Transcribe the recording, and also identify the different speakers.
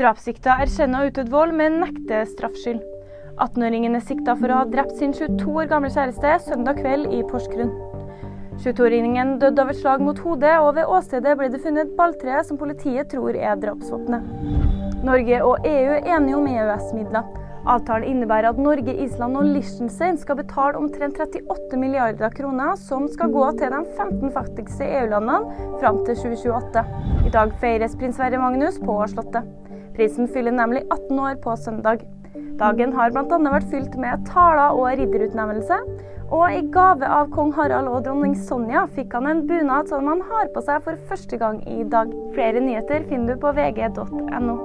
Speaker 1: Drapssikta erkjenner utøvd vold, men nekter straffskyld. 18-åringen er sikta for å ha drept sin 22 år gamle kjæreste søndag kveld i Porsgrunn. 22-åringen døde av et slag mot hodet, og ved åstedet ble det funnet balltre som politiet tror er drapsvåpenet. Norge og EU er enige om EØS-midler. Avtalen innebærer at Norge, Island og Liechtenstein skal betale omtrent 38 milliarder kroner, som skal gå til de 15 fattigste EU-landene fram til 2028. I dag feires prins Sverre Magnus på Slottet. Prisen fyller nemlig 18 år på søndag. Dagen har bl.a. vært fylt med taler og ridderutnevnelse. Og i gave av kong Harald og dronning Sonja fikk han en bunad som han har på seg for første gang i dag. Flere nyheter finner du på vg.no.